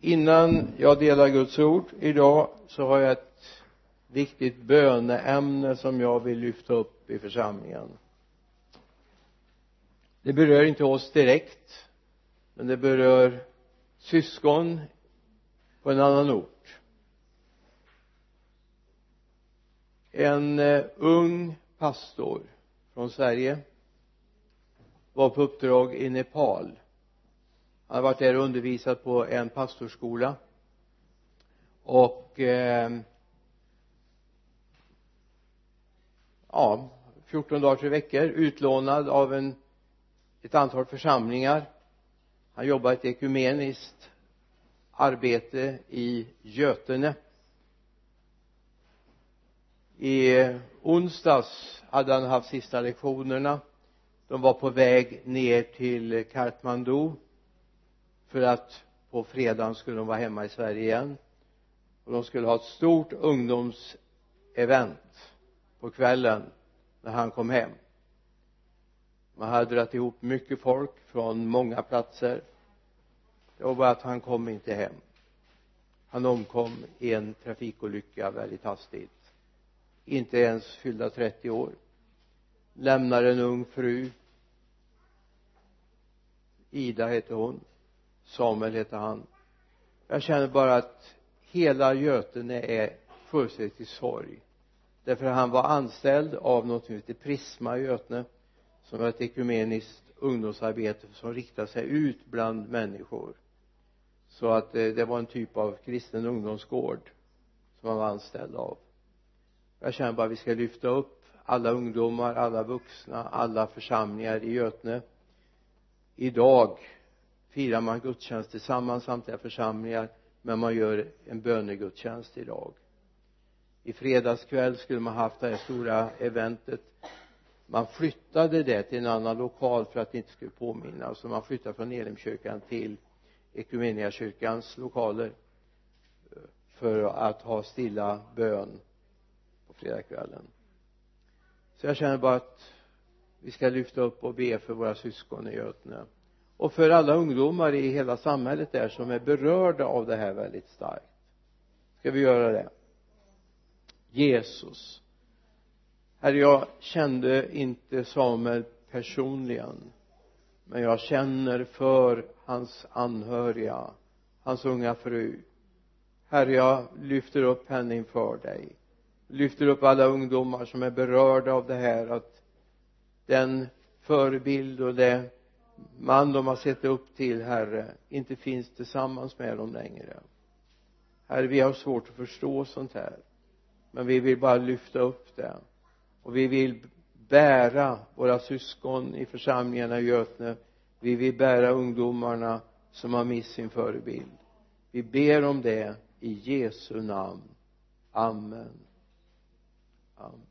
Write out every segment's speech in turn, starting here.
innan jag delar Guds ord idag så har jag ett viktigt böneämne som jag vill lyfta upp i församlingen. Det berör inte oss direkt men det berör syskon på en annan ort. En eh, ung pastor från Sverige var på uppdrag i Nepal han har varit där och undervisat på en pastorsskola och eh, ja 14 dagar, tre veckor utlånad av en ett antal församlingar. Han jobbar ett ekumeniskt arbete i Götene. I onsdags hade han haft sista lektionerna. De var på väg ner till Kathmandu för att på fredagen skulle de vara hemma i Sverige igen. Och de skulle ha ett stort ungdomsevent på kvällen när han kom hem. Man hade dragit ihop mycket folk från många platser. Det var bara att han kom inte hem. Han omkom i en trafikolycka väldigt hastigt. Inte ens fyllda 30 år. Lämnar en ung fru. Ida hette hon. Samuel hette han. Jag känner bara att hela Götene är fullständigt i sorg. Därför att han var anställd av något som heter Prisma i Götene som var ett ekumeniskt ungdomsarbete som riktade sig ut bland människor. Så att eh, det var en typ av kristen ungdomsgård som han var anställd av. Jag känner bara att vi ska lyfta upp alla ungdomar, alla vuxna, alla församlingar i Götene. Idag firar man gudstjänst tillsammans samtliga församlingar men man gör en bönegudstjänst idag. I fredags kväll skulle man haft det här stora eventet. Man flyttade det till en annan lokal för att det inte skulle påminna. Så man flyttade från Elimkyrkan till Equmeniakyrkans lokaler eh, för att ha stilla bön på fredagskvällen. Så jag känner bara att vi ska lyfta upp och be för våra syskon i Götene och för alla ungdomar i hela samhället där som är berörda av det här väldigt starkt. Ska vi göra det? Jesus. Herre jag kände inte Samuel personligen men jag känner för hans anhöriga hans unga fru. Herre jag lyfter upp henne inför dig. Lyfter upp alla ungdomar som är berörda av det här att den förebild och det man de har sett upp till herre inte finns tillsammans med dem längre. Herre vi har svårt att förstå sånt här men vi vill bara lyfta upp det. Och vi vill bära våra syskon i församlingarna i Götene. Vi vill bära ungdomarna som har mist sin förebild. Vi ber om det i Jesu namn. Amen. Amen.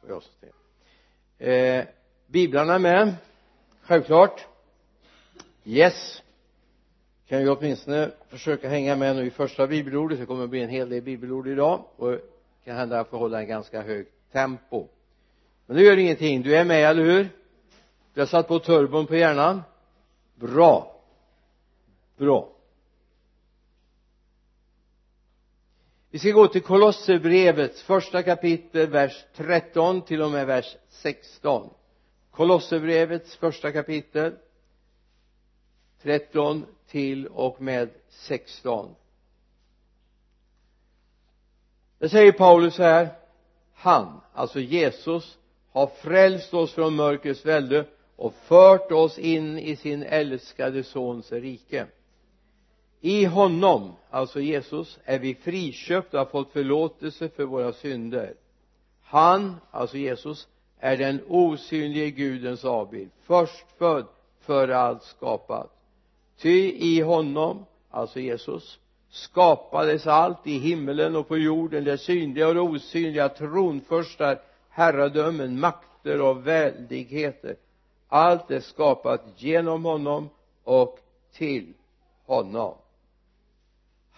Förlåt jag eh, biblarna är med självklart. Yes. Kan ju åtminstone försöka hänga med nu i första bibelordet. Det kommer att bli en hel del bibelord idag och kan hända att jag får hålla en ganska hög tempo. Men det gör ingenting. Du är med eller hur? Du har satt på turbon på hjärnan. Bra. Bra. Vi ska gå till Kolosserbrevets första kapitel vers 13 till och med vers 16 Kolosserbrevets första kapitel 13 till och med 16 det säger Paulus här han, alltså Jesus har frälst oss från mörkrets välde och fört oss in i sin älskade sons rike i honom, alltså Jesus, är vi friköpta och har fått förlåtelse för våra synder. Han, alltså Jesus, är den osynlige Gudens avbild förstfödd före allt skapat. Ty i honom alltså Jesus skapades allt i himmelen och på jorden det synliga och det osynliga tronförstar herradömen makter och väldigheter. Allt är skapat genom honom och till honom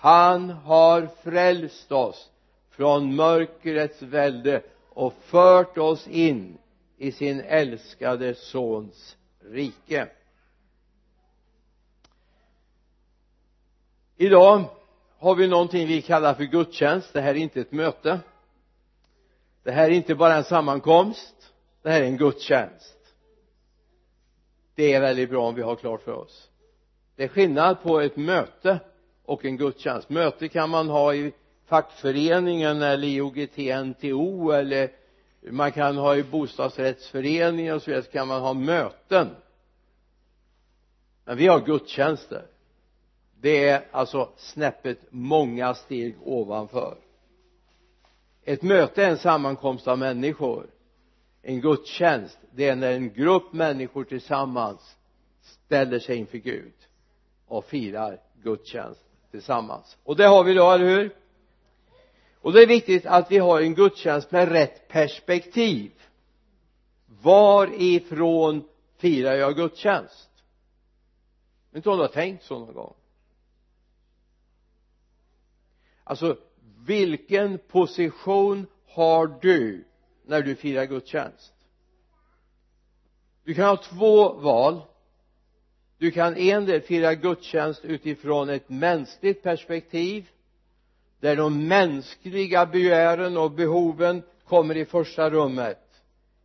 han har frälst oss från mörkrets välde och fört oss in i sin älskade sons rike. Idag har vi någonting vi kallar för gudstjänst. Det här är inte ett möte. Det här är inte bara en sammankomst. Det här är en gudstjänst. Det är väldigt bra om vi har klart för oss. Det är skillnad på ett möte och en gudstjänst. Möte kan man ha i fackföreningen eller i OGT-NTO eller man kan ha i bostadsrättsföreningen och så vidare så kan man ha möten. Men vi har gudstjänster. Det är alltså snäppet många steg ovanför. Ett möte är en sammankomst av människor. En gudstjänst det är när en grupp människor tillsammans ställer sig inför Gud och firar gudstjänst tillsammans. Och det har vi idag, eller hur? Och det är viktigt att vi har en gudstjänst med rätt perspektiv. Varifrån firar jag gudstjänst? Vet inte om du har tänkt så någon gång? Alltså vilken position har du när du firar gudstjänst? Du kan ha två val du kan en del fira gudstjänst utifrån ett mänskligt perspektiv där de mänskliga begären och behoven kommer i första rummet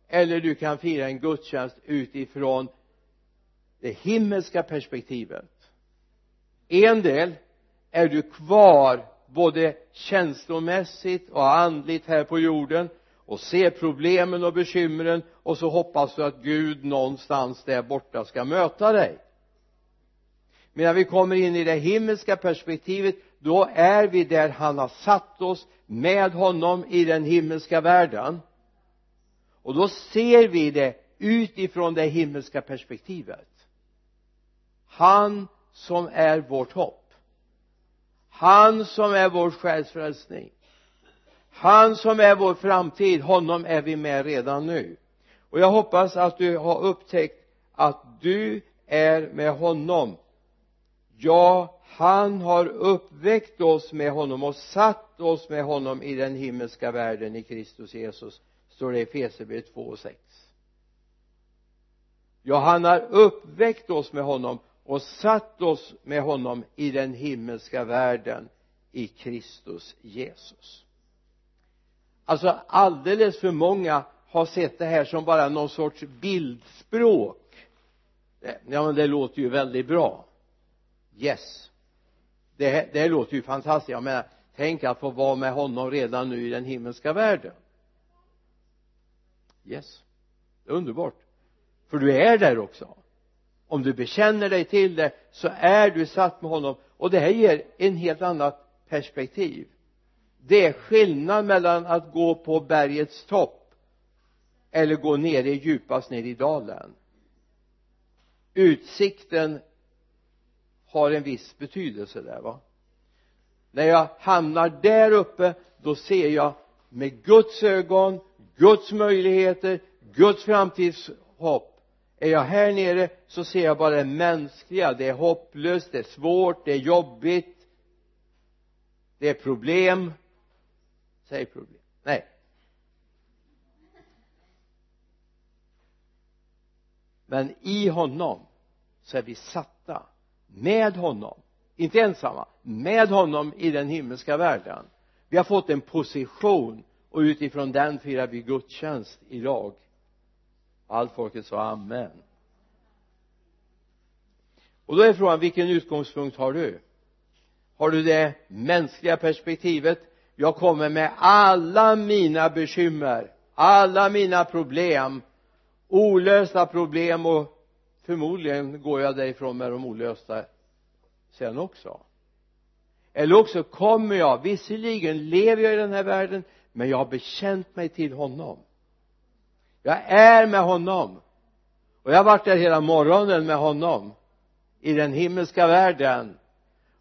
eller du kan fira en gudstjänst utifrån det himmelska perspektivet. En del är du kvar både känslomässigt och andligt här på jorden och ser problemen och bekymren och så hoppas du att Gud någonstans där borta ska möta dig medan vi kommer in i det himmelska perspektivet då är vi där han har satt oss med honom i den himmelska världen. Och då ser vi det utifrån det himmelska perspektivet. Han som är vårt hopp. Han som är vår själsfrälsning. Han som är vår framtid. Honom är vi med redan nu. Och jag hoppas att du har upptäckt att du är med honom ja han har uppväckt oss med honom och satt oss med honom i den himmelska världen i Kristus Jesus står det i Efesierbrevet 2 och 6 ja han har uppväckt oss med honom och satt oss med honom i den himmelska världen i Kristus Jesus. Alltså alldeles för många har sett det här som bara någon sorts bildspråk. Ja men det låter ju väldigt bra yes. Det, det låter ju fantastiskt. Jag menar tänk att få vara med honom redan nu i den himmelska världen. Yes. Det är underbart. För du är där också. Om du bekänner dig till det så är du satt med honom. Och det här ger en helt annat perspektiv. Det är skillnad mellan att gå på bergets topp eller gå ner i djupast ner i dalen. Utsikten har en viss betydelse där va? När jag hamnar där uppe då ser jag med Guds ögon Guds möjligheter Guds framtidshopp. Är jag här nere så ser jag bara det mänskliga. Det är hopplöst, det är svårt, det är jobbigt. Det är problem. Säg problem. Nej. Men i honom så är vi satta med honom inte ensamma med honom i den himmelska världen. Vi har fått en position och utifrån den firar vi gudstjänst idag allt folket sa amen. Och då är frågan vilken utgångspunkt har du? Har du det mänskliga perspektivet? Jag kommer med alla mina bekymmer alla mina problem olösta problem och förmodligen går jag därifrån med de olösta sen också. Eller också kommer jag. Visserligen lever jag i den här världen men jag har bekänt mig till honom. Jag är med honom. Och jag har varit där hela morgonen med honom i den himmelska världen.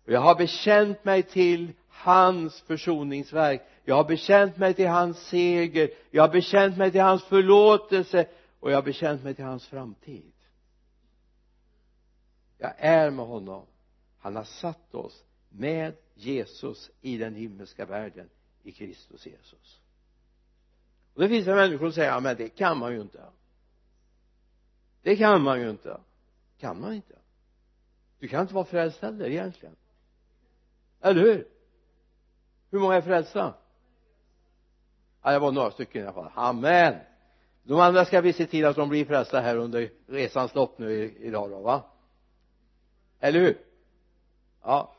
Och jag har bekänt mig till hans försoningsverk. Jag har bekänt mig till hans seger. Jag har bekänt mig till hans förlåtelse. Och jag har bekänt mig till hans framtid jag är med honom. Han har satt oss med Jesus i den himmelska världen i Kristus Jesus. Och det finns det människor som säger ja men det kan man ju inte. Det kan man ju inte. Kan man inte? Du kan inte vara frälst heller egentligen. Eller hur? Hur många är frälsta? Ja det var några stycken i alla fall. Amen! De andra ska vi se till att de blir frälsta här under resans lopp nu idag då va? Eller hur? Ja.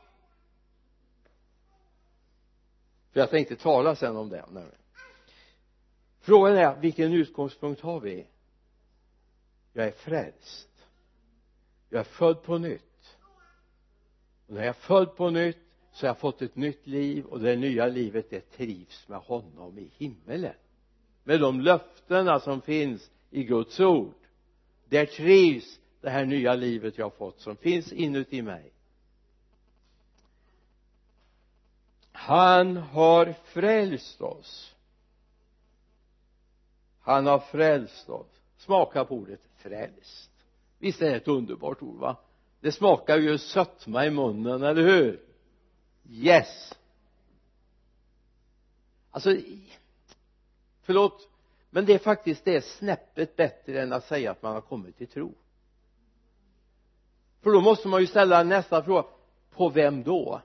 För jag tänkte tala sen om det frågan är vilken utgångspunkt har vi? Jag är frälst. Jag är född på nytt. Och när jag är född på nytt så har jag fått ett nytt liv och det nya livet det trivs med honom i himmelen. Med de löftena som finns i Guds ord. Där trivs det här nya livet jag har fått som finns inuti mig. Han har frälst oss. Han har frälst oss. Smaka på ordet frälst. Visst är det ett underbart ord va? Det smakar ju sötma i munnen, eller hur? Yes. Alltså förlåt men det är faktiskt det snäppet bättre än att säga att man har kommit till tro för då måste man ju ställa nästa fråga på vem då?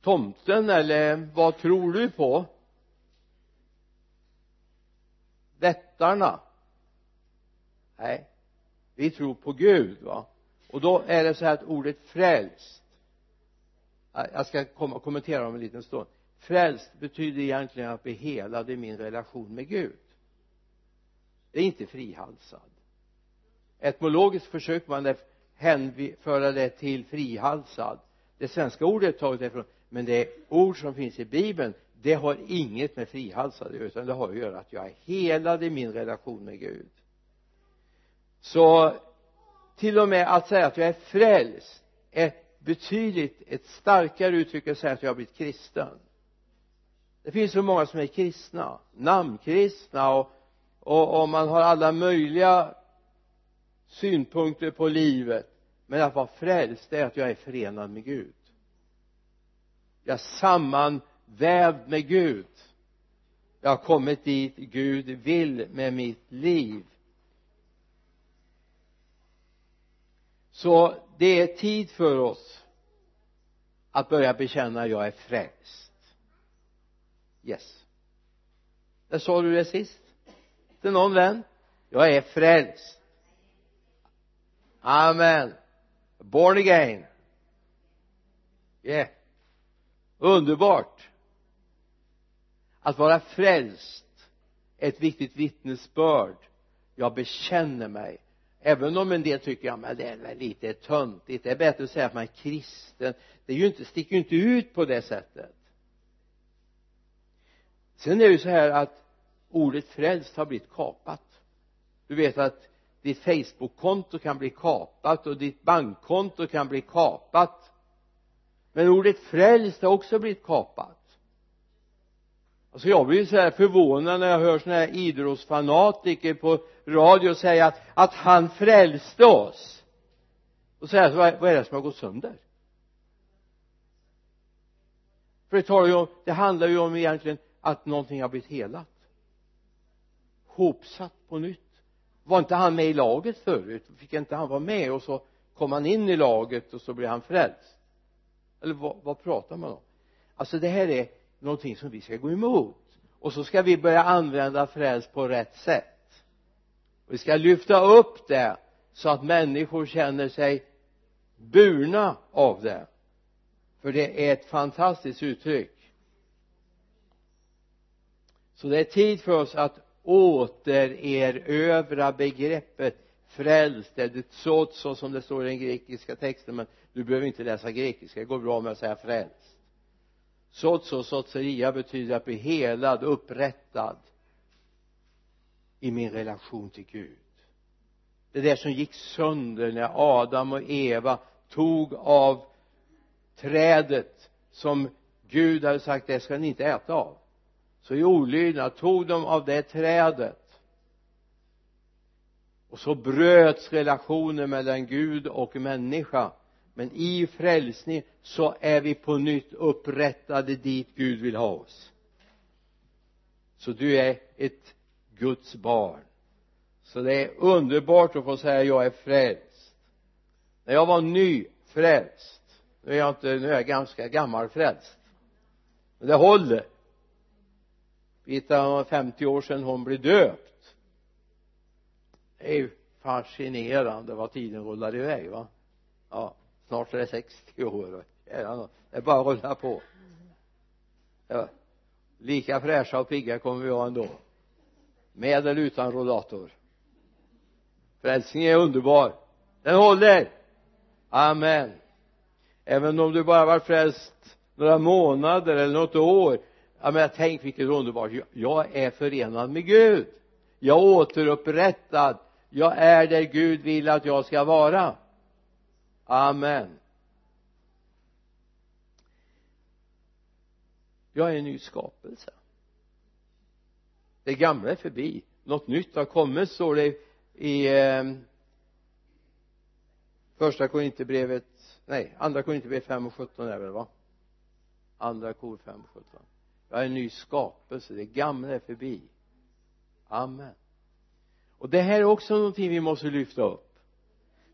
Tomten eller vad tror du på? Vättarna? Nej vi tror på Gud va? Och då är det så här att ordet frälst jag ska komma och kommentera om en liten stund. Frälst betyder egentligen att bli helad i min relation med Gud. Det är inte frihalsad etymologiskt försöker man hänföra det till frihalsad. Det svenska ordet är taget därifrån men det ord som finns i bibeln det har inget med frihalsad att göra utan det har att göra att jag är helad i min relation med Gud. Så till och med att säga att jag är frälst är betydligt ett starkare uttryck än att säga att jag har blivit kristen. Det finns så många som är kristna. Namnkristna och, och, och man har alla möjliga synpunkter på livet men att vara frälst är att jag är förenad med Gud. Jag är sammanvävd med Gud. Jag har kommit dit Gud vill med mitt liv. Så det är tid för oss att börja bekänna jag är frälst. Yes. Där sa du det sist. Till någon vän. Jag är frälst amen. Born again. Yeah. Underbart. Att vara frälst är ett viktigt vittnesbörd. Jag bekänner mig. Även om en del tycker ja men det är väl lite töntigt. Det är bättre att säga att man är kristen. Det är ju inte, sticker ju inte ut på det sättet. Sen är det ju så här att ordet frälst har blivit kapat. Du vet att ditt facebookkonto kan bli kapat och ditt bankkonto kan bli kapat. Men ordet frälst har också blivit kapat. Alltså jag blir så här förvånad när jag hör sådana här idrottsfanatiker på radio säga att, att han frälste oss. Och säga vad, vad är det som har gått sönder? För det talar ju om det handlar ju om egentligen att någonting har blivit helat. Hopsatt på nytt var inte han med i laget förut? Fick inte han vara med? Och så kom han in i laget och så blev han frälst. Eller vad, vad pratar man om? Alltså det här är någonting som vi ska gå emot. Och så ska vi börja använda frälst på rätt sätt. Vi ska lyfta upp det så att människor känner sig burna av det. För det är ett fantastiskt uttryck. Så det är tid för oss att återerövra begreppet frälst. Eller så som det står i den grekiska texten men du behöver inte läsa grekiska. Det går bra med att säga frälst. Sotso sotseria betyder att bli helad, upprättad i min relation till Gud. Det där som gick sönder när Adam och Eva tog av trädet som Gud hade sagt det ska ni inte äta av så i olydnad tog de av det trädet. Och så bröts relationen mellan Gud och människa. Men i frälsning så är vi på nytt upprättade dit Gud vill ha oss. Så du är ett Guds barn. Så det är underbart att få säga jag är frälst. När jag var nyfrälst nu är jag inte, nu är jag ganska gammal frälst. Men det håller. Birgitta var 50 år sedan hon blev döpt. Det är ju fascinerande vad tiden rullar iväg va? Ja snart är det 60 år. Det är bara att rulla på. Ja. lika fräscha och pigga kommer vi vara ändå. Med eller utan rollator. Frälsningen är underbar. Den håller. Amen. Även om du bara varit frälst några månader eller något år ja men tänk vilket underbart jag är förenad med Gud. Jag är återupprättad. Jag är där Gud vill att jag ska vara. Amen. Jag är en ny skapelse. Det gamla är förbi. Något nytt har kommit står det i eh, första Korinthierbrevet nej andra Korinthierbrevet 5 och 17 är det väl va? Andra kor 5 och 17 jag är en ny skapelse. Det gamla är förbi. Amen. Och det här är också någonting vi måste lyfta upp.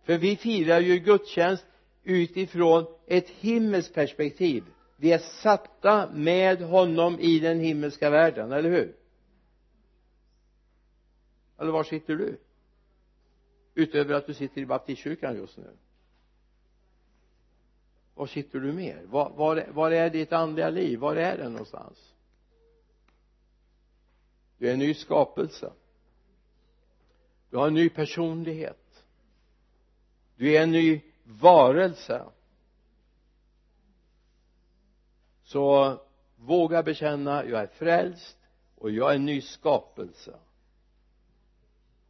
För vi firar ju gudstjänst utifrån ett himmelskt perspektiv. Vi är satta med honom i den himmelska världen, eller hur? Eller var sitter du? Utöver att du sitter i baptistkyrkan just nu var sitter du mer? Var, var, var är ditt andliga liv? Var är det någonstans? Du är en ny skapelse. Du har en ny personlighet. Du är en ny varelse. Så våga bekänna jag är frälst och jag är en ny skapelse.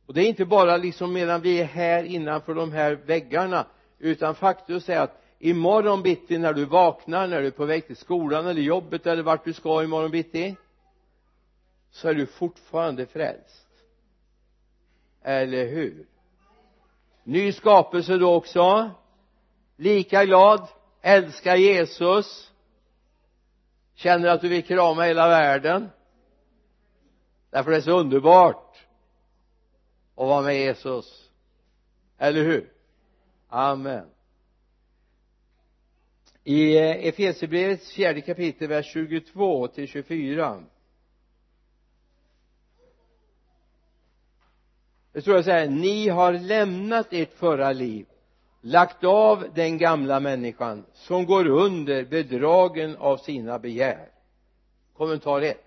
Och det är inte bara liksom medan vi är här innanför de här väggarna utan faktum är att imorgon bitti när du vaknar när du är på väg till skolan eller jobbet eller vart du ska imorgon bitti så är du fortfarande frälst. Eller hur? Ny skapelse då också. Lika glad. Älskar Jesus. Känner att du vill krama hela världen. Därför det är så underbart att vara med Jesus. Eller hur? Amen i eh, Efesierbrevets fjärde kapitel vers 22 till 24 det står så här ni har lämnat ert förra liv lagt av den gamla människan som går under bedragen av sina begär. Kommentar 1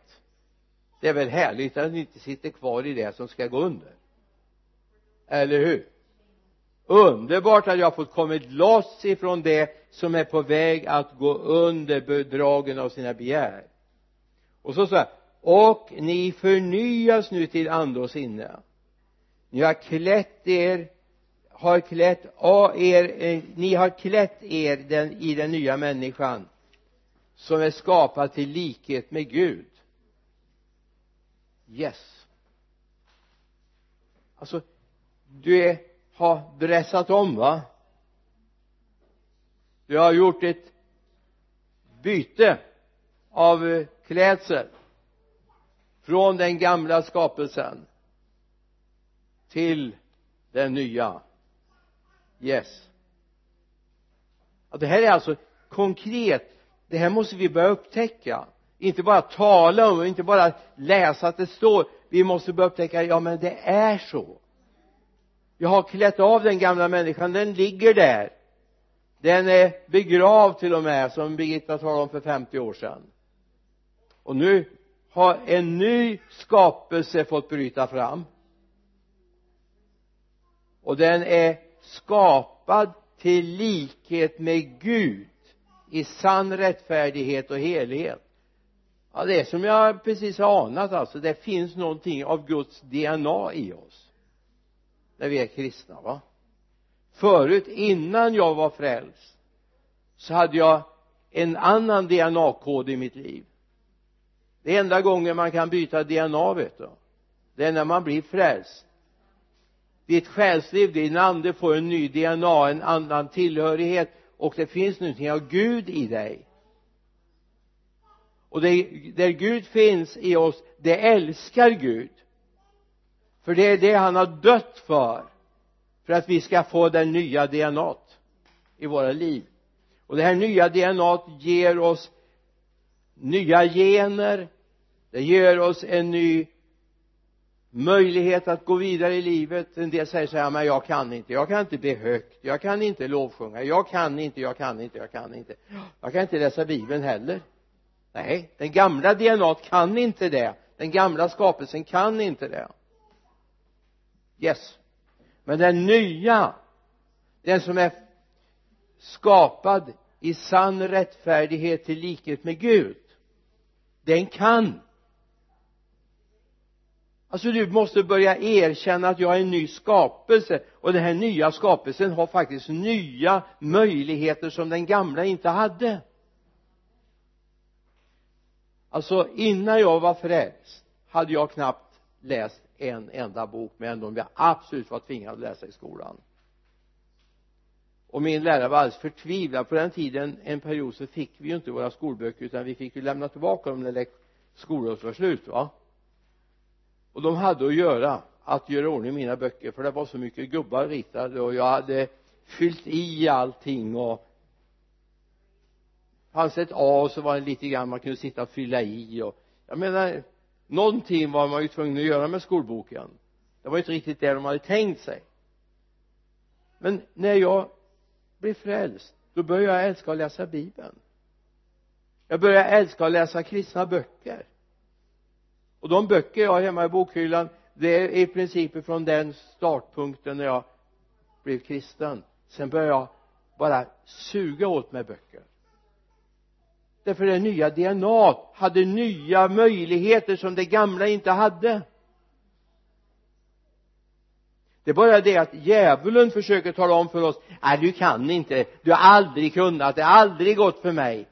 det är väl härligt att ni inte sitter kvar i det som ska gå under. Eller hur? Underbart att jag har fått kommit loss ifrån det som är på väg att gå under bedragen av sina begär. Och så sa jag, och ni förnyas nu till ande och sinne. Ni har klätt er har klätt er eh, ni har klätt er den, i den nya människan som är skapad till likhet med Gud. Yes. Alltså du är, har dressat om va? Du har gjort ett byte av eh, klädsel från den gamla skapelsen till den nya. Yes. Ja, det här är alltså konkret. Det här måste vi börja upptäcka. Inte bara tala om inte bara läsa att det står. Vi måste börja upptäcka ja men det är så jag har klätt av den gamla människan den ligger där. Den är begravd till och med som Birgitta talade om för 50 år sedan. Och nu har en ny skapelse fått bryta fram. Och den är skapad till likhet med Gud i sann rättfärdighet och helighet ja det är som jag precis har anat alltså. Det finns någonting av Guds DNA i oss när vi är kristna va? Förut innan jag var frälst så hade jag en annan DNA-kod i mitt liv. Det enda gången man kan byta DNA vet du det är när man blir frälst. Ditt själsliv, din ande får en ny DNA, en annan tillhörighet och det finns någonting av Gud i dig. Och det, där Gud finns i oss det älskar Gud för det är det han har dött för för att vi ska få den nya DNA i våra liv. Och det här nya DNA ger oss nya gener det ger oss en ny möjlighet att gå vidare i livet. En del säger så här men jag kan inte jag kan inte be högt jag kan inte lovsjunga jag kan inte jag kan inte jag kan inte. Jag kan inte läsa bibeln heller. Nej den gamla DNA kan inte det. Den gamla skapelsen kan inte det yes. Men den nya den som är skapad i sann rättfärdighet till likhet med Gud den kan. Alltså du måste börja erkänna att jag är en ny skapelse. Och den här nya skapelsen har faktiskt nya möjligheter som den gamla inte hade. Alltså innan jag var frälst hade jag knappt läst en enda bok men de jag absolut var tvingad att läsa i skolan. Och min lärare var alldeles förtvivlad. På den tiden en period så fick vi ju inte våra skolböcker utan vi fick ju lämna tillbaka dem när skolåret var slut va? Och de hade att göra att göra ordning mina böcker för det var så mycket gubbar ritade och jag hade fyllt i allting och fanns ett A så var det lite grann man kunde sitta och fylla i och jag menar någonting var man ju tvungen att göra med skolboken. Det var inte riktigt det de hade tänkt sig. Men när jag blev frälst då började jag älska att läsa bibeln. Jag började älska att läsa kristna böcker. Och de böcker jag har hemma i bokhyllan det är i princip från den startpunkten när jag blev kristen. Sen började jag bara suga åt mig böcker därför det nya DNA hade nya möjligheter som det gamla inte hade. Det är bara det att djävulen försöker tala om för oss nej du kan inte. Du har aldrig kunnat. Det har aldrig gått för mig.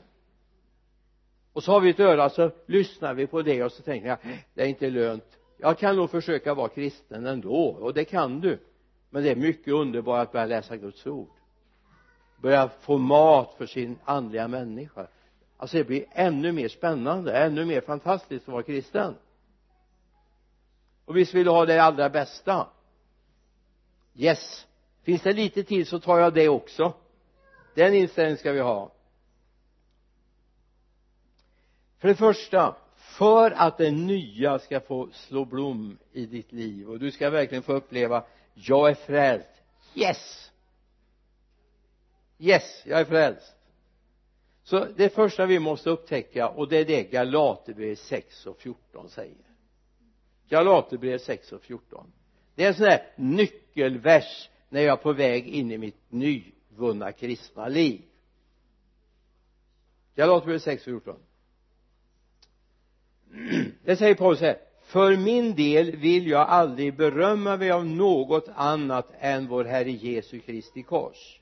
Och så har vi ett öra så lyssnar vi på det och så tänker jag det är inte lönt. Jag kan nog försöka vara kristen ändå. Och det kan du. Men det är mycket underbart att börja läsa Guds ord. Börja få mat för sin andliga människa alltså det blir ännu mer spännande ännu mer fantastiskt att vara kristen. Och visst vill du ha det allra bästa? Yes. Finns det lite tid så tar jag det också. Den inställningen ska vi ha. För det första för att det nya ska få slå blom i ditt liv och du ska verkligen få uppleva jag är frälst. Yes. Yes jag är frälst så det första vi måste upptäcka och det är det Galaterbrevet 6 och 14 säger. Galaterbrevet 6 och 14 det är en sån där nyckelvers när jag är på väg in i mitt nyvunna kristna liv. Galaterbrevet 6 och 14 det säger Paulus här för min del vill jag aldrig berömma mig av något annat än vår Herre Jesu Kristi kors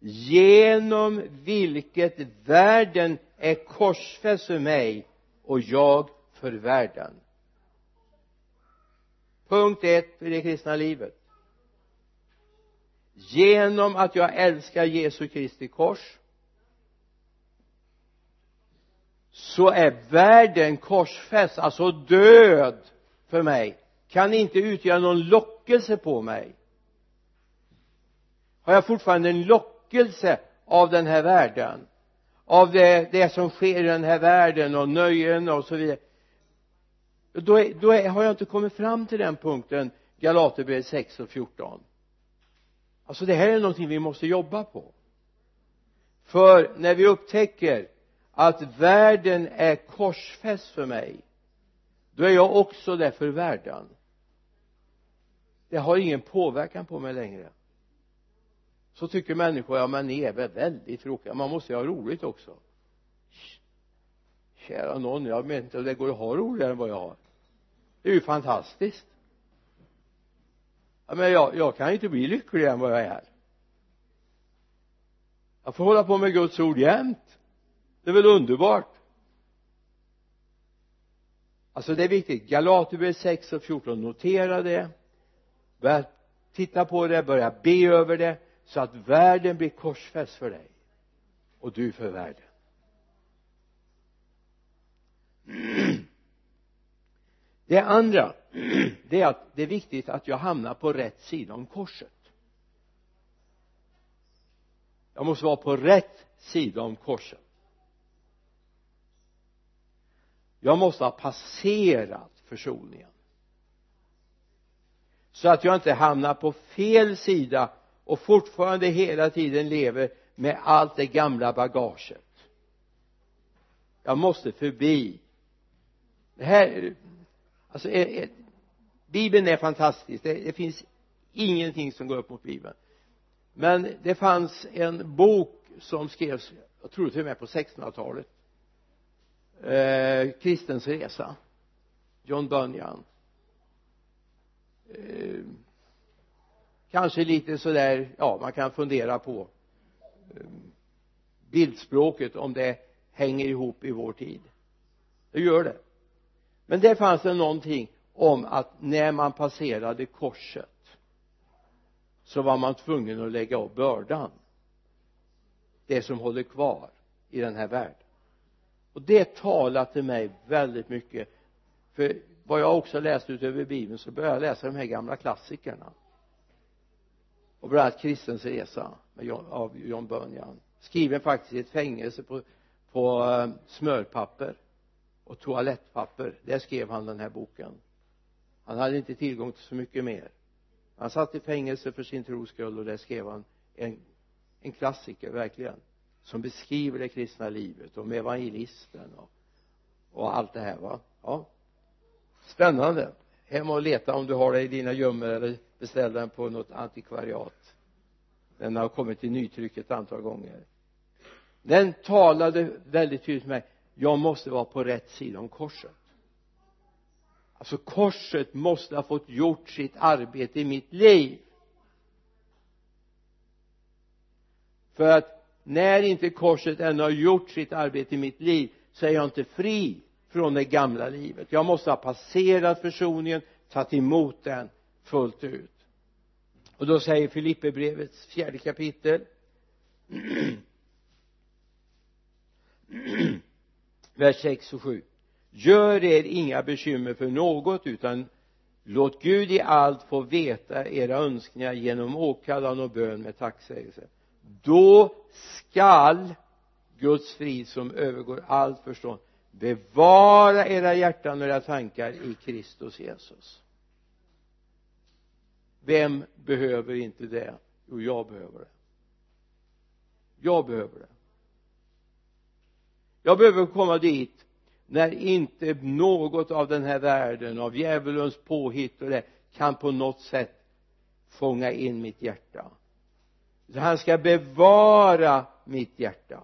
genom vilket världen är korsfäst för mig och jag för världen. Punkt ett för det kristna livet. Genom att jag älskar Jesu Kristi kors så är världen korsfäst, alltså död för mig. Kan inte utgöra någon lockelse på mig. Har jag fortfarande en lockelse av den här världen. Av det, det som sker i den här världen och nöjen och så vidare. Då, är, då är, har jag inte kommit fram till den punkten Galaterbrevet 6 och 14 alltså det här är någonting vi måste jobba på. För när vi upptäcker att världen är korsfäst för mig då är jag också det för världen. Det har ingen påverkan på mig längre så tycker människor ja men ni är väl väldigt tråkiga. Man måste ju ha roligt också. Kära någon jag vet inte om det går att ha roligare än vad jag har. Det är ju fantastiskt. Ja, men jag, jag kan ju inte bli lyckligare än vad jag är. Jag får hålla på med Guds ord jämt. Det är väl underbart. Alltså det är viktigt. Galaterbrevet 6 och 14 notera det. Börja titta på det börja be över det så att världen blir korsfäst för dig och du för världen. Det andra det är att det är viktigt att jag hamnar på rätt sida om korset. Jag måste vara på rätt sida om korset. Jag måste ha passerat försoningen. Så att jag inte hamnar på fel sida och fortfarande hela tiden lever med allt det gamla bagaget. Jag måste förbi. Det här alltså bibeln är fantastisk. Det, det finns ingenting som går upp mot bibeln. Men det fanns en bok som skrevs jag tror till och med på 1600-talet eh, kristens resa John Bunyan. Eh, kanske lite sådär ja man kan fundera på eh, bildspråket om det hänger ihop i vår tid. Det gör det. Men där fanns det någonting om att när man passerade korset så var man tvungen att lägga av bördan det som håller kvar i den här världen. Och det talar till mig väldigt mycket för vad jag också läst utöver bibeln så började jag läsa de här gamla klassikerna och bland annat kristens resa John, av John Bunyan. Skriven faktiskt i ett fängelse på, på uh, smörpapper och toalettpapper. Där skrev han den här boken. Han hade inte tillgång till så mycket mer. Han satt i fängelse för sin tros skull och där skrev han en, en klassiker verkligen som beskriver det kristna livet om evangelisten och, och allt det här va? Ja. Spännande hem och leta om du har det i dina gömmor eller beställ den på något antikvariat. Den har kommit i nytryck ett antal gånger. Den talade väldigt tydligt med mig jag måste vara på rätt sida om korset. Alltså korset måste ha fått gjort sitt arbete i mitt liv. För att när inte korset ännu har gjort sitt arbete i mitt liv så är jag inte fri från det gamla livet. Jag måste ha passerat försoningen tagit emot den fullt ut. Och då säger Filipperbrevets fjärde kapitel vers 6 och 7 gör er inga bekymmer för något utan låt Gud i allt få veta era önskningar genom åkallan och bön med tacksägelse. Då skall Guds frid som övergår allt förstånd bevara era hjärtan och era tankar i Kristus Jesus. Vem behöver inte det? Jo jag behöver det. Jag behöver det. Jag behöver komma dit när inte något av den här världen av djävulens påhitt och det kan på något sätt fånga in mitt hjärta. Han ska bevara mitt hjärta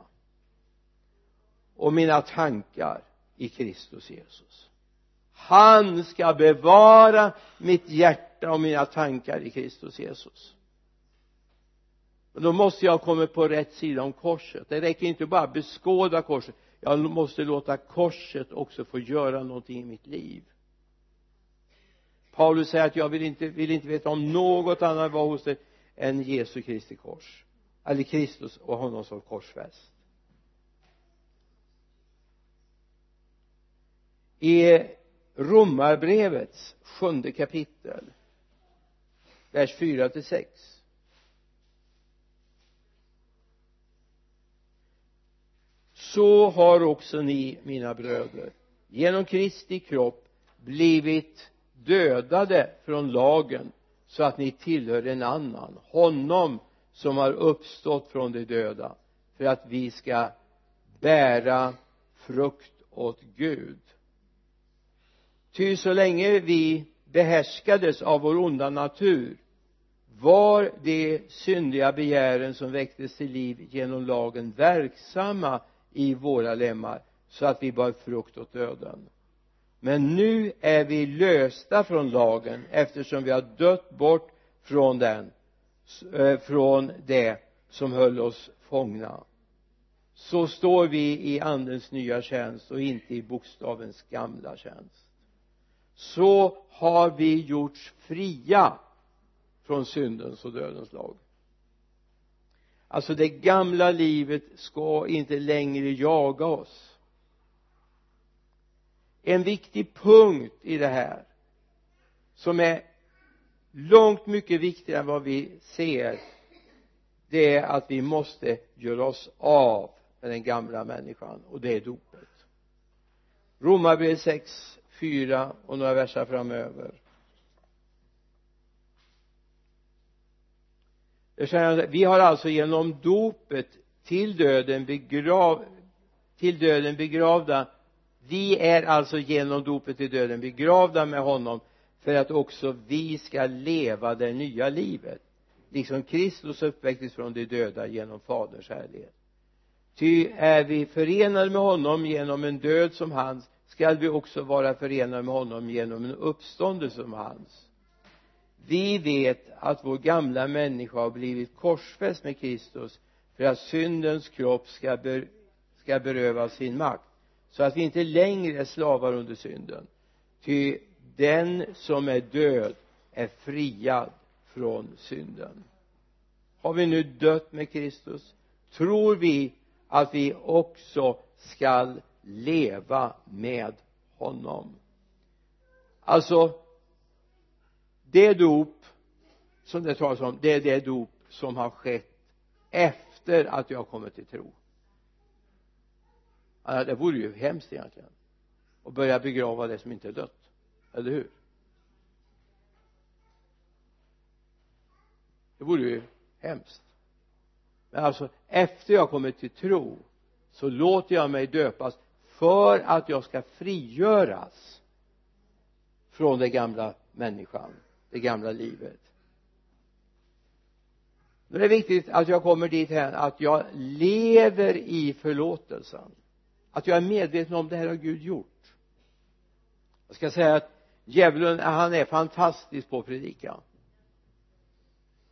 och mina tankar i Kristus Jesus. Han ska bevara mitt hjärta och mina tankar i Kristus Jesus. Och då måste jag komma på rätt sida om korset. Det räcker inte bara att beskåda korset. Jag måste låta korset också få göra någonting i mitt liv. Paulus säger att jag vill inte, vill inte veta om något annat var hos dig än Jesu Kristi kors. Eller Kristus och honom som korsfäst. I romarbrevets sjunde kapitel vers 4 till 6 så har också ni mina bröder genom Kristi kropp blivit dödade från lagen så att ni tillhör en annan honom som har uppstått från de döda för att vi ska bära frukt åt Gud ty så länge vi behärskades av vår onda natur var de syndiga begären som väcktes till liv genom lagen verksamma i våra lemmar så att vi bar frukt åt döden. Men nu är vi lösta från lagen eftersom vi har dött bort från den eh, från det som höll oss fångna. Så står vi i andens nya tjänst och inte i bokstavens gamla tjänst så har vi gjorts fria från syndens och dödens lag. Alltså det gamla livet ska inte längre jaga oss. En viktig punkt i det här som är långt mycket viktigare än vad vi ser det är att vi måste göra oss av med den gamla människan och det är dopet. Romarbrevet 6, 4 och några verser framöver. Vi har alltså genom dopet till döden begrav till döden begravda. Vi är alltså genom dopet till döden begravda med honom för att också vi ska leva det nya livet. Liksom Kristus uppväcktes från de döda genom faderns härlighet. Ty är vi förenade med honom genom en död som hans skall vi också vara förenade med honom genom en uppståndelse som hans. Vi vet att vår gamla människa har blivit korsfäst med Kristus för att syndens kropp ska, ber, ska berövas sin makt så att vi inte längre är slavar under synden. Ty den som är död är friad från synden. Har vi nu dött med Kristus? Tror vi att vi också skall leva med honom. Alltså det dop som det talas om det är det dop som har skett efter att jag har kommit till tro. Det vore ju hemskt egentligen att börja begrava det som inte är dött eller hur? Det vore ju hemskt. Men alltså efter jag kommit till tro så låter jag mig döpas för att jag ska frigöras från den gamla människan det gamla livet. Nu är det viktigt att jag kommer dit här att jag lever i förlåtelsen. Att jag är medveten om det här har Gud gjort. Jag ska säga att djävulen han är fantastisk på att predika.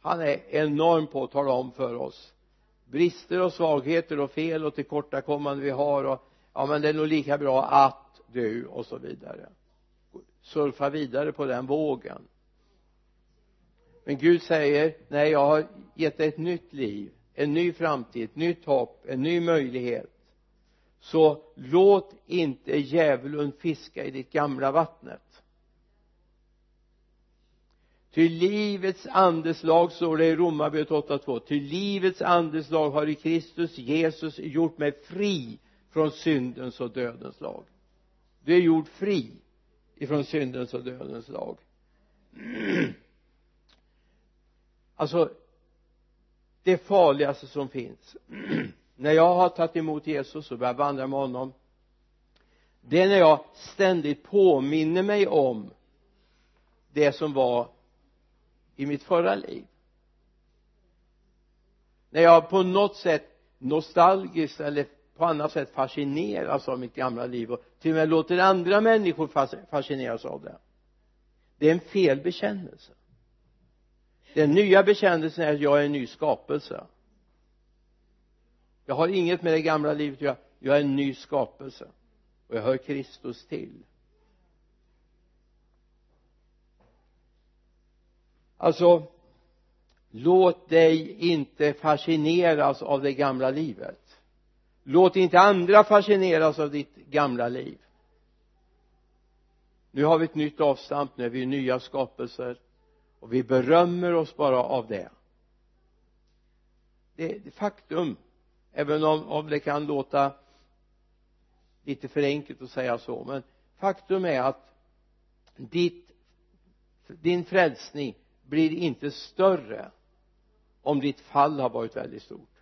Han är enorm på att tala om för oss brister och svagheter och fel och tillkortakommanden vi har och ja men det är nog lika bra att du och så vidare. Surfa vidare på den vågen. Men Gud säger nej jag har gett dig ett nytt liv en ny framtid, ett nytt hopp, en ny möjlighet. Så låt inte djävulen fiska i ditt gamla vattnet. Ty livets andeslag står det i Romarbrevet 8.2 ty livets andeslag har i Kristus Jesus gjort mig fri från syndens och dödens lag. Du är gjord fri ifrån syndens och dödens lag. Alltså det farligaste som finns. När jag har tagit emot Jesus och börjat vandra med honom det är när jag ständigt påminner mig om det som var i mitt förra liv. När jag på något sätt nostalgiskt eller på annat sätt fascineras av mitt gamla liv och till och med låter andra människor fascineras av det. Det är en fel bekännelse. Den nya bekännelsen är att jag är en ny skapelse. Jag har inget med det gamla livet att göra. Jag är en ny skapelse. Och jag hör Kristus till. Alltså låt dig inte fascineras av det gamla livet låt inte andra fascineras av ditt gamla liv. Nu har vi ett nytt avstamp nu är vi nya skapelser. Och vi berömmer oss bara av det. Det är faktum även om, om det kan låta lite för enkelt att säga så men faktum är att ditt din frälsning blir inte större om ditt fall har varit väldigt stort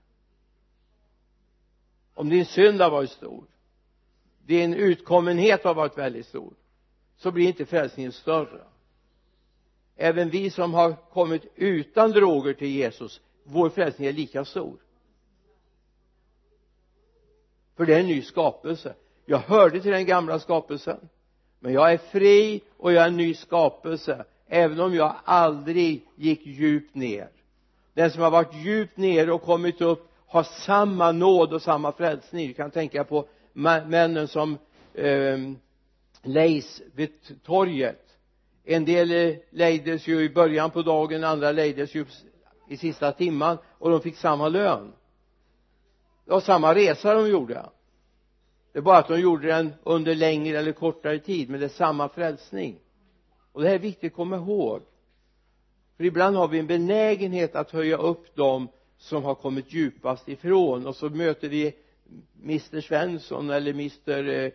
om din synd har varit stor din utkommenhet har varit väldigt stor så blir inte frälsningen större. Även vi som har kommit utan droger till Jesus vår frälsning är lika stor. För det är en ny skapelse. Jag hörde till den gamla skapelsen men jag är fri och jag är en ny skapelse även om jag aldrig gick djupt ner. Den som har varit djupt ner och kommit upp har samma nåd och samma frälsning. Du kan tänka på männen som eh, lejs vid torget. En del eh, lejdes ju i början på dagen andra lejdes ju i sista timman och de fick samma lön. Det var samma resa de gjorde. Det är bara att de gjorde den under längre eller kortare tid men det är samma frälsning. Och det här är viktigt att komma ihåg. För ibland har vi en benägenhet att höja upp dem som har kommit djupast ifrån. Och så möter vi Mr Svensson eller Mr eh,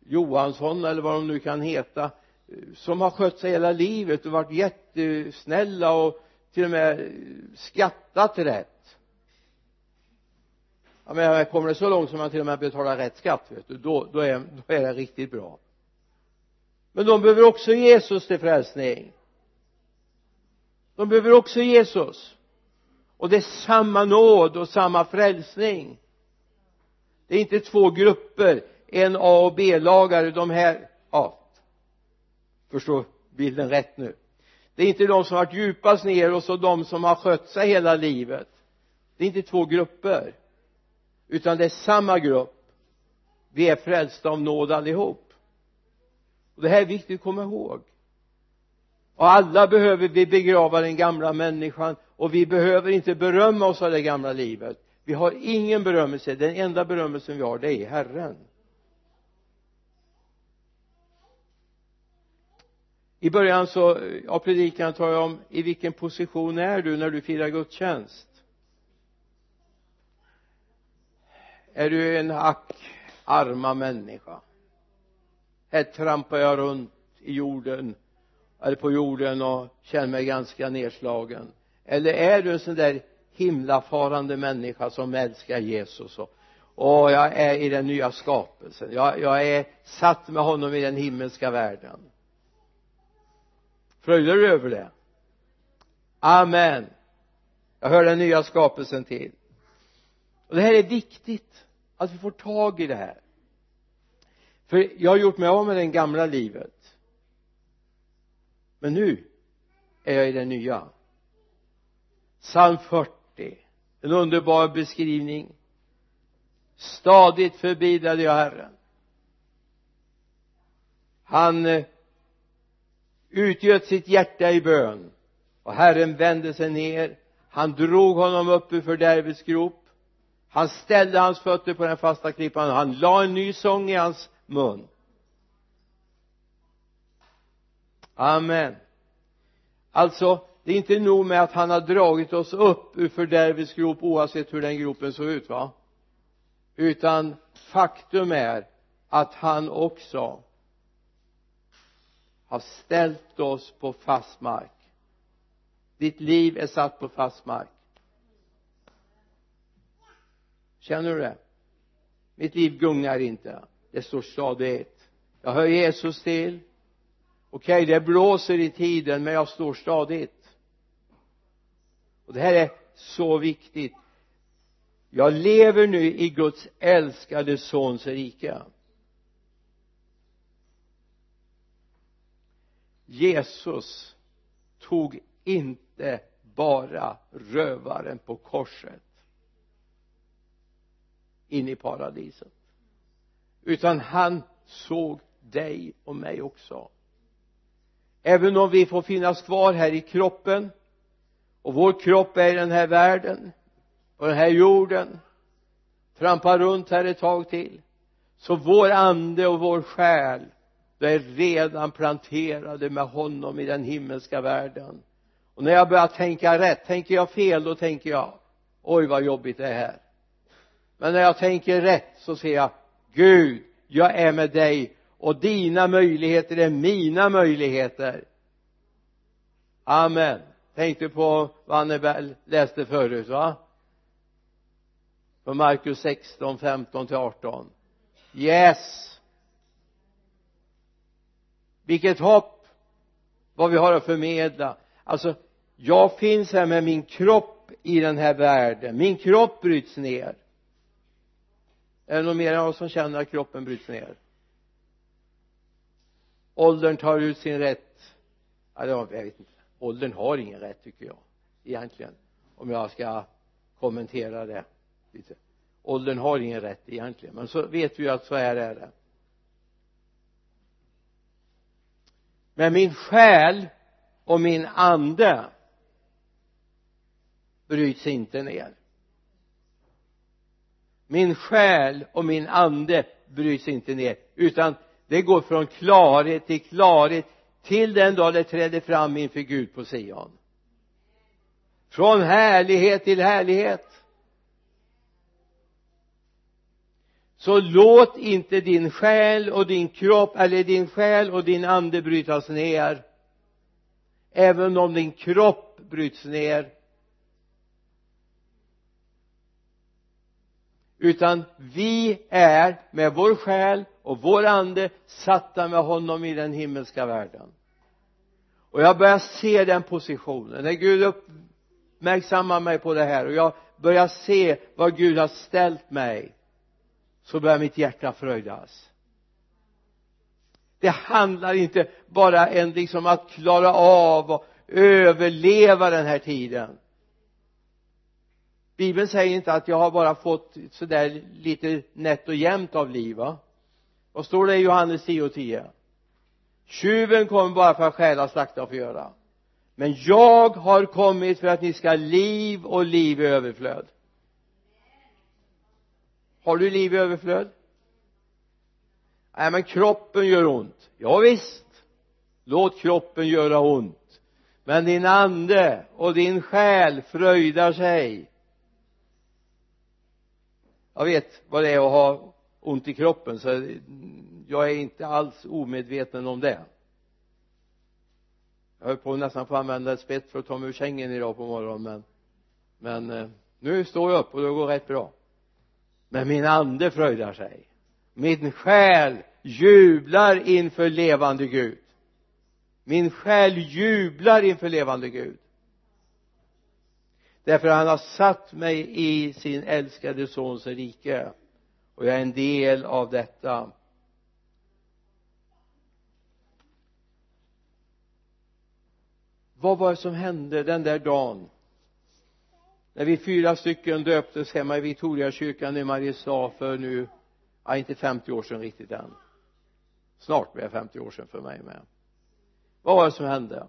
Johansson eller vad de nu kan heta eh, som har skött sig hela livet och varit jättesnälla och till och med eh, skattat rätt. Jag menar kommer det så långt som man till och med betalar rätt skatt vet du då, då, är, då är det riktigt bra. Men de behöver också Jesus till frälsning. De behöver också Jesus och det är samma nåd och samma frälsning. Det är inte två grupper en A och B-lagare de här ja. Förstå bilden rätt nu? Det är inte de som har varit djupast ner och så de som har skött sig hela livet. Det är inte två grupper utan det är samma grupp. Vi är frälsta av nåd allihop. Och det här är viktigt att komma ihåg. Och alla behöver vi begrava den gamla människan och vi behöver inte berömma oss av det gamla livet. Vi har ingen berömmelse. Den enda berömmelsen vi har det är Herren. I början så av predikan tar jag om i vilken position är du när du firar gudstjänst? Är du en ack arma människa? Här trampar jag runt i jorden eller på jorden och känner mig ganska nedslagen eller är du en sån där himlafarande människa som älskar Jesus och, och jag är i den nya skapelsen. Jag, jag är satt med honom i den himmelska världen. Fröjdar du över det? Amen. Jag hör den nya skapelsen till. Och det här är viktigt att vi får tag i det här. För jag har gjort mig av med det gamla livet. Men nu är jag i det nya psalm 40 en underbar beskrivning. Stadigt förbidade jag Herren. Han eh, utgöt sitt hjärta i bön. Och Herren vände sig ner. Han drog honom upp ur fördärvets grop. Han ställde hans fötter på den fasta klippan. Och han la en ny sång i hans mun. Amen. Alltså det är inte nog med att han har dragit oss upp ur fördärvets grop oavsett hur den gropen såg ut va? Utan faktum är att han också har ställt oss på fast mark. Ditt liv är satt på fast mark. Känner du det? Mitt liv gungar inte. Det står stadigt. Jag hör Jesus till. Okej okay, det blåser i tiden men jag står stadigt och det här är så viktigt. Jag lever nu i Guds älskade sons rike. Jesus tog inte bara rövaren på korset in i paradiset utan han såg dig och mig också. Även om vi får finnas kvar här i kroppen och vår kropp är i den här världen på den här jorden trampar runt här ett tag till. Så vår ande och vår själ är redan planterade med honom i den himmelska världen. Och när jag börjar tänka rätt tänker jag fel då tänker jag oj vad jobbigt det är här. Men när jag tänker rätt så ser jag Gud jag är med dig och dina möjligheter är mina möjligheter. Amen tänkte på vad Annabelle läste förut va? Från Markus 16, 15 till 18 yes! Vilket hopp vad vi har att förmedla. Alltså jag finns här med min kropp i den här världen. Min kropp bryts ner. Är det någon mer av oss som känner att kroppen bryts ner? Åldern tar ut sin rätt. Ja, jag vet inte åldern har ingen rätt tycker jag egentligen om jag ska kommentera det lite. Åldern har ingen rätt egentligen men så vet vi ju att så här är det. Men min själ och min ande bryts inte ner. Min själ och min ande bryts inte ner utan det går från klarhet till klarhet till den dag det träder fram inför Gud på Sion. Från härlighet till härlighet. Så låt inte din själ och din kropp eller din själ och din ande brytas ner även om din kropp bryts ner. Utan vi är med vår själ och vår ande satta med honom i den himmelska världen. Och jag börjar se den positionen. När Gud uppmärksammar mig på det här och jag börjar se vad Gud har ställt mig så börjar mitt hjärta fröjdas. Det handlar inte bara en liksom att klara av och överleva den här tiden bibeln säger inte att jag har bara fått sådär lite nätt och jämnt av liv va? Vad står det i Johannes 10 och 10 tjuven kommer bara för att stjäla, slakta och förgöra. Men jag har kommit för att ni ska ha liv och liv i överflöd. Har du liv i överflöd? Nej men kroppen gör ont. Ja, visst. Låt kroppen göra ont. Men din ande och din själ fröjdar sig jag vet vad det är att ha ont i kroppen så jag är inte alls omedveten om det. Jag höll på nästan få använda ett spett för att ta mig ur sängen idag på morgonen men men eh, nu står jag upp och det går rätt bra. Men min ande fröjdar sig. Min själ jublar inför levande Gud. Min själ jublar inför levande Gud därför han har satt mig i sin älskade sons rike. Och jag är en del av detta. Vad var det som hände den där dagen? När vi fyra stycken döptes hemma i Victoriakyrkan i Mariestad för nu ja inte 50 år sedan riktigt än. Snart blir det 50 år sedan för mig med. Vad var det som hände?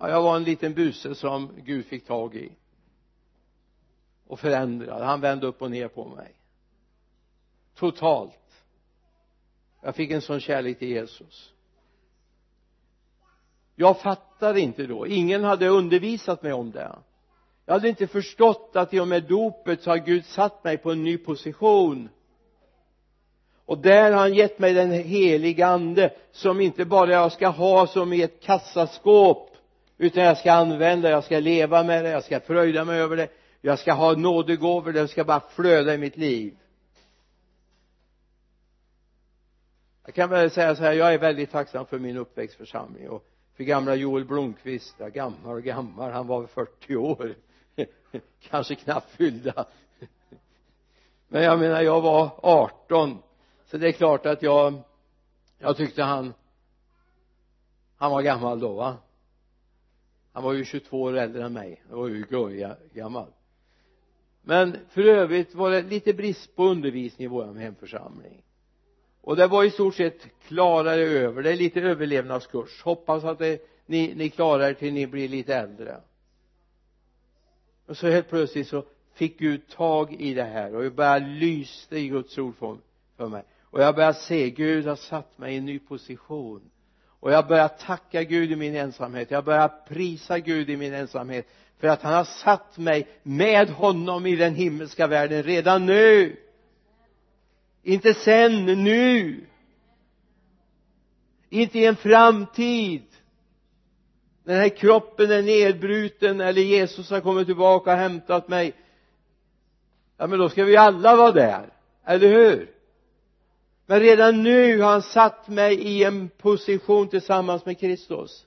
Ja, jag var en liten buse som Gud fick tag i och förändrade. Han vände upp och ner på mig. Totalt. Jag fick en sån kärlek till Jesus. Jag fattade inte då. Ingen hade undervisat mig om det. Jag hade inte förstått att i och med dopet så har Gud satt mig på en ny position. Och där har han gett mig den heliga ande som inte bara jag ska ha som i ett kassaskåp utan jag ska använda, jag ska leva med det, jag ska fröjda mig över det. Jag ska ha nådegåvor, det ska bara flöda i mitt liv. Jag kan väl säga så här, jag är väldigt tacksam för min uppväxtförsamling och för gamla Joel Blomqvist, ja gammal och gammal, han var 40 år. Kanske knappt fyllda. Men jag menar jag var 18 så det är klart att jag jag tyckte han han var gammal då va? Han var ju 22 år äldre än mig. Jag var ju gammal. Men för övrigt var det lite brist på undervisning i vår hemförsamling. Och det var i stort sett klarare över. Det är lite överlevnadskurs. Hoppas att det, ni, ni klarar er till ni blir lite äldre. Och så helt plötsligt så fick Gud tag i det här och jag började lyste i Guds ord för, för mig. Och jag började se Gud har satt mig i en ny position och jag börjar tacka Gud i min ensamhet. Jag börjar prisa Gud i min ensamhet. För att han har satt mig med honom i den himmelska världen redan nu. Inte sen, nu. Inte i en framtid. När den här kroppen är nedbruten eller Jesus har kommit tillbaka och hämtat mig. Ja men då ska vi alla vara där. Eller hur? Men redan nu har han satt mig i en position tillsammans med Kristus.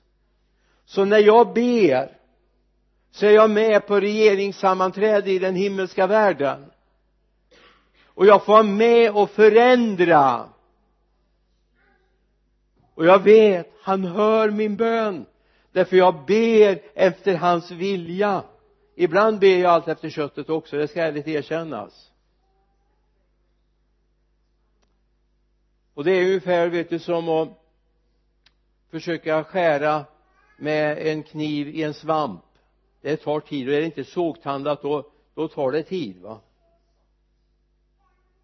Så när jag ber så är jag med på regeringssammanträde i den himmelska världen. Och jag får vara med och förändra. Och jag vet han hör min bön. Därför jag ber efter hans vilja. Ibland ber jag allt efter köttet också det ska ärligt erkännas. Och det är ungefär vet du som att försöka skära med en kniv i en svamp. Det tar tid och är det inte sågtandat då, då tar det tid va?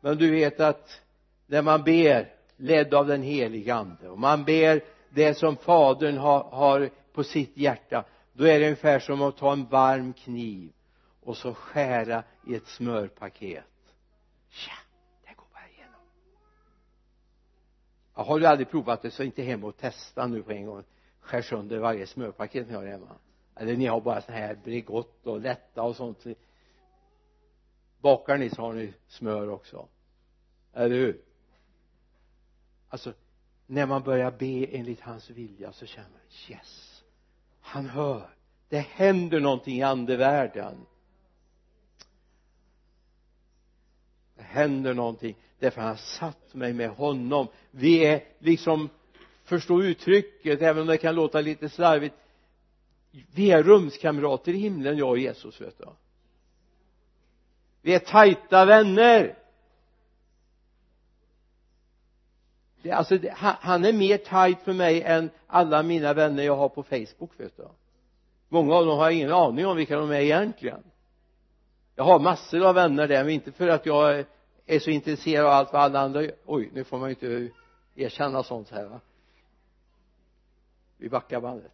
Men du vet att när man ber ledd av den helige ande och man ber det som fadern har, har på sitt hjärta då är det ungefär som att ta en varm kniv och så skära i ett smörpaket. Tja, har du aldrig provat det så inte hem och testa nu på en gång. Skär sönder varje smörpaket ni har hemma. Eller ni har bara så här Bregott och lätta och sånt. Bakar ni så har ni smör också. Eller hur? Alltså när man börjar be enligt hans vilja så känner man yes. Han hör. Det händer någonting i andevärlden. Händer någonting därför han har satt mig med honom. Vi är liksom förstå uttrycket även om det kan låta lite slarvigt vi är rumskamrater i himlen jag och Jesus vet du. Vi är tajta vänner. Det, alltså det, han, han är mer tajt för mig än alla mina vänner jag har på Facebook vet du. Många av dem har jag ingen aning om vilka de är egentligen. Jag har massor av vänner där men inte för att jag är så intresserad av allt vad alla andra gör. Oj nu får man ju inte erkänna sånt här va? Vi backar bandet.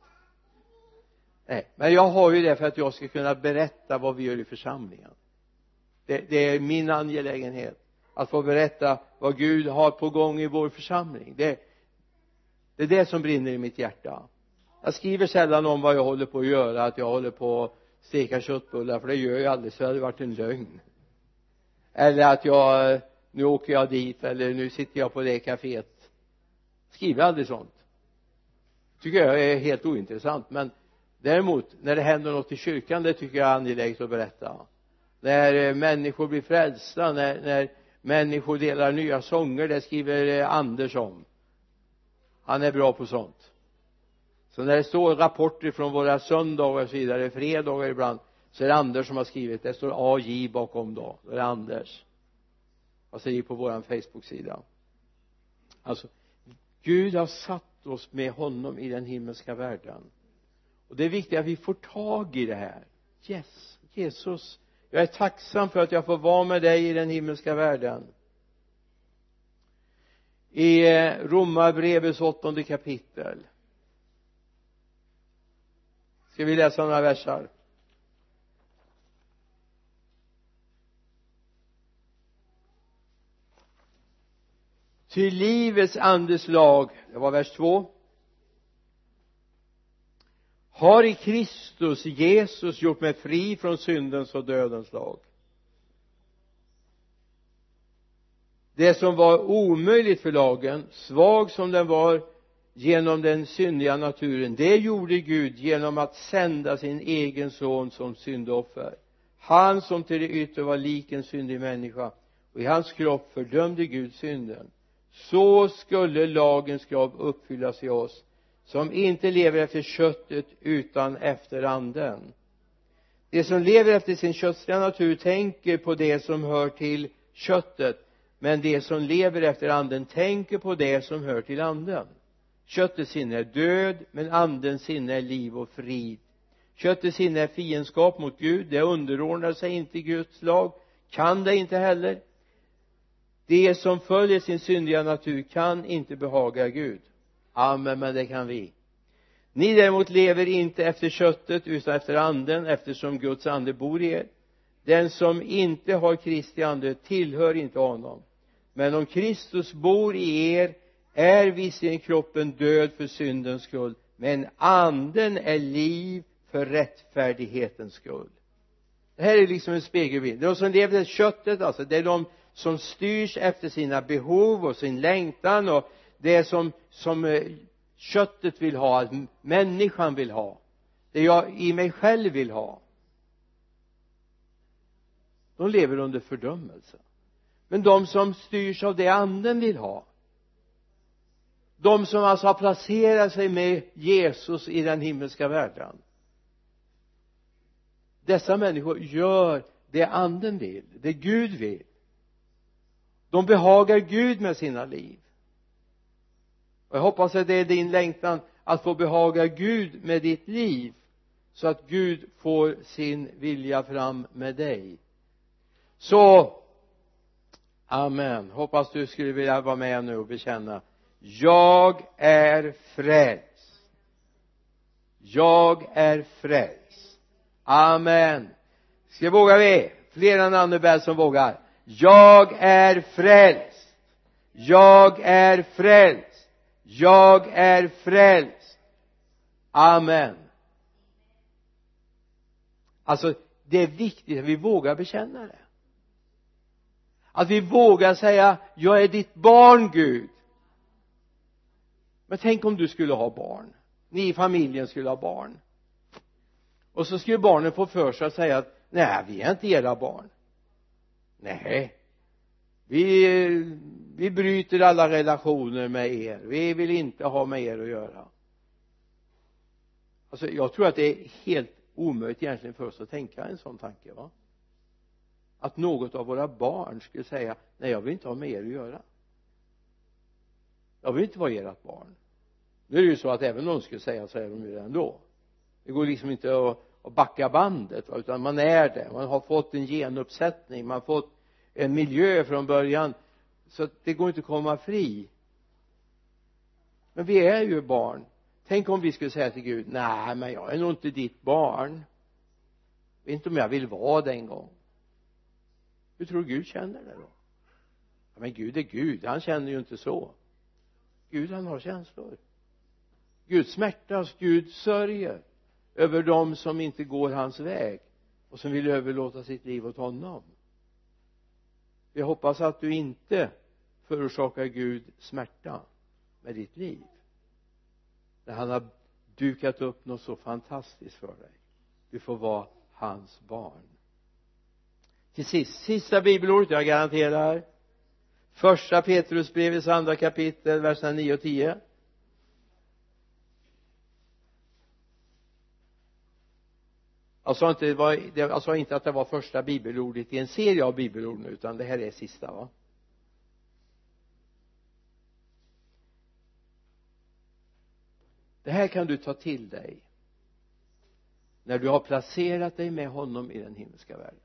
Nej men jag har ju det för att jag ska kunna berätta vad vi gör i församlingen. Det, det är min angelägenhet att få berätta vad Gud har på gång i vår församling. Det, det är det som brinner i mitt hjärta. Jag skriver sällan om vad jag håller på att göra att jag håller på att steka köttbullar för det gör jag aldrig. Så det hade varit en lögn eller att jag nu åker jag dit eller nu sitter jag på det kaféet. Skriver aldrig sånt. Tycker jag är helt ointressant. Men däremot när det händer något i kyrkan det tycker jag är angeläget att berätta. När eh, människor blir frälsta när, när människor delar nya sånger det skriver eh, Anders om. Han är bra på sånt. Så när det står rapporter från våra söndagar och så vidare fredagar ibland så är det Anders som har skrivit det står AJ bakom då. Då är det Anders. Vad säger på våran Facebook-sida? Alltså Gud har satt oss med honom i den himmelska världen. Och det är viktigt att vi får tag i det här. Yes Jesus. Jag är tacksam för att jag får vara med dig i den himmelska världen. I eh, romarbrevets åttonde kapitel. Ska vi läsa några versar? Till livets andes lag det var vers 2 har i Kristus Jesus gjort mig fri från syndens och dödens lag. Det som var omöjligt för lagen svag som den var genom den syndiga naturen det gjorde Gud genom att sända sin egen son som syndoffer. Han som till det yttre var lik en syndig människa. Och i hans kropp fördömde Gud synden så skulle lagens krav uppfyllas i oss som inte lever efter köttet utan efter anden. De som lever efter sin köttsliga natur tänker på det som hör till köttet men de som lever efter anden tänker på det som hör till anden. Köttets sinne är död men andens sinne är liv och frid. Köttets sinne är fiendskap mot Gud det underordnar sig inte Guds lag kan det inte heller de som följer sin syndiga natur kan inte behaga Gud. Amen men det kan vi. Ni däremot lever inte efter köttet utan efter anden eftersom Guds ande bor i er. Den som inte har Kristi ande tillhör inte honom. Men om Kristus bor i er är visserligen kroppen död för syndens skull. Men anden är liv för rättfärdighetens skull. Det här är liksom en spegelbild. De som lever efter köttet alltså det är de som styrs efter sina behov och sin längtan och det som som eh, köttet vill ha, att människan vill ha. Det jag i mig själv vill ha. De lever under fördömelse. Men de som styrs av det anden vill ha. De som alltså har placerat sig med Jesus i den himmelska världen. Dessa människor gör det anden vill, det Gud vill de behagar Gud med sina liv. Och jag hoppas att det är din längtan att få behaga Gud med ditt liv så att Gud får sin vilja fram med dig. Så amen. Hoppas du skulle vilja vara med nu och bekänna jag är frälst. Jag är frälst. Amen. Ska våga vi flera namn som vågar jag är frälst. Jag är frälst. Jag är frälst. Amen. Alltså det är viktigt att vi vågar bekänna det. Att vi vågar säga jag är ditt barn Gud. Men tänk om du skulle ha barn. Ni i familjen skulle ha barn. Och så skulle barnen få för sig att säga att nej vi är inte era barn nej. Vi vi bryter alla relationer med er. Vi vill inte ha med er att göra. Alltså jag tror att det är helt omöjligt egentligen för oss att tänka en sån tanke va? Att något av våra barn skulle säga nej jag vill inte ha med er att göra. Jag vill inte vara ert barn. Nu är det ju så att även om de skulle säga så är de ju det ändå. Det går liksom inte att, och backa bandet va? utan man är det. Man har fått en genuppsättning man har fått en miljö från början så att det går inte att komma fri. Men vi är ju barn. Tänk om vi skulle säga till Gud nej men jag är nog inte ditt barn. Jag vet inte om jag vill vara det en gång. Hur tror du Gud känner det då? Ja, men Gud är Gud. Han känner ju inte så. Gud han har känslor. Gud smärtas, Gud sörjer över dem som inte går hans väg och som vill överlåta sitt liv åt honom. Jag hoppas att du inte förorsakar Gud smärta med ditt liv. När han har dukat upp något så fantastiskt för dig. Du får vara hans barn. Till sist sista bibelordet jag garanterar. Första Petrusbrevets andra kapitel verserna 9 och 10 jag sa inte, var, jag sa inte att det var första bibelordet i en serie av bibelord nu utan det här är sista va? Det här kan du ta till dig när du har placerat dig med honom i den himmelska världen.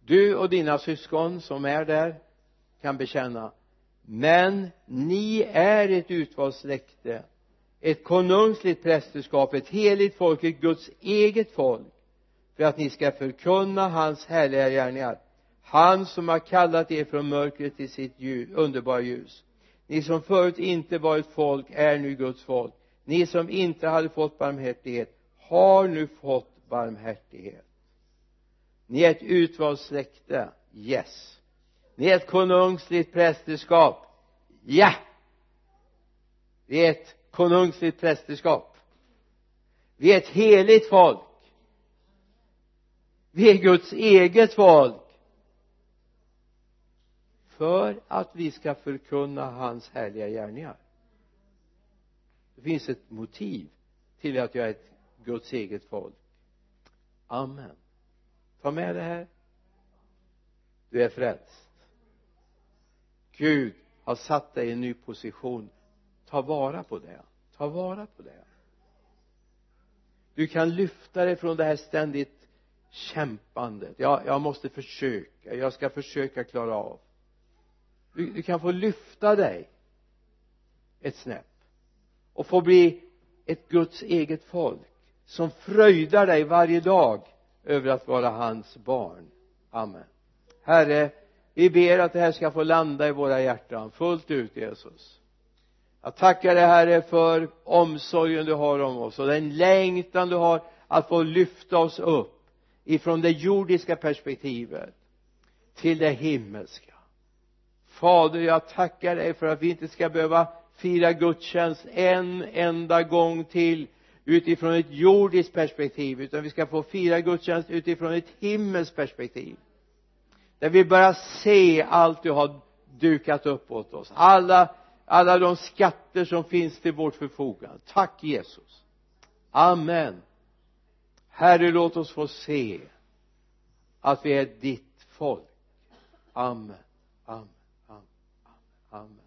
Du och dina syskon som är där kan bekänna men ni är ett utvalt släkte ett konungsligt prästerskap ett heligt folk ett Guds eget folk för att ni ska förkunna hans härliga gärningar. Han som har kallat er från mörkret till sitt ljus, underbara ljus. Ni som förut inte varit folk är nu Guds folk. Ni som inte hade fått barmhärtighet har nu fått barmhärtighet. Ni är ett utvalt släkte yes. Ni är ett konungsligt prästerskap ja. Vi är ett konungsligt prästerskap. Vi är ett heligt folk. Vi är Guds eget folk. För att vi ska förkunna hans härliga gärningar. Det finns ett motiv till att jag är ett Guds eget folk. Amen. Ta med det här. Du är frälst. Gud har satt dig i en ny position ta vara på det. Ta vara på det. Du kan lyfta dig från det här ständigt kämpandet ja, jag måste försöka. Jag ska försöka klara av. Du, du kan få lyfta dig ett snäpp och få bli ett Guds eget folk som fröjdar dig varje dag över att vara hans barn. Amen. Herre vi ber att det här ska få landa i våra hjärtan fullt ut Jesus jag tackar dig herre för omsorgen du har om oss och den längtan du har att få lyfta oss upp ifrån det jordiska perspektivet till det himmelska. Fader jag tackar dig för att vi inte ska behöva fira gudstjänst en enda gång till utifrån ett jordiskt perspektiv utan vi ska få fira gudstjänst utifrån ett himmelskt perspektiv. Där vi börjar se allt du har dukat upp åt oss. Alla alla de skatter som finns till vårt förfogande. Tack Jesus. Amen. Herre låt oss få se att vi är ditt folk. Amen. Amen. Amen. Amen.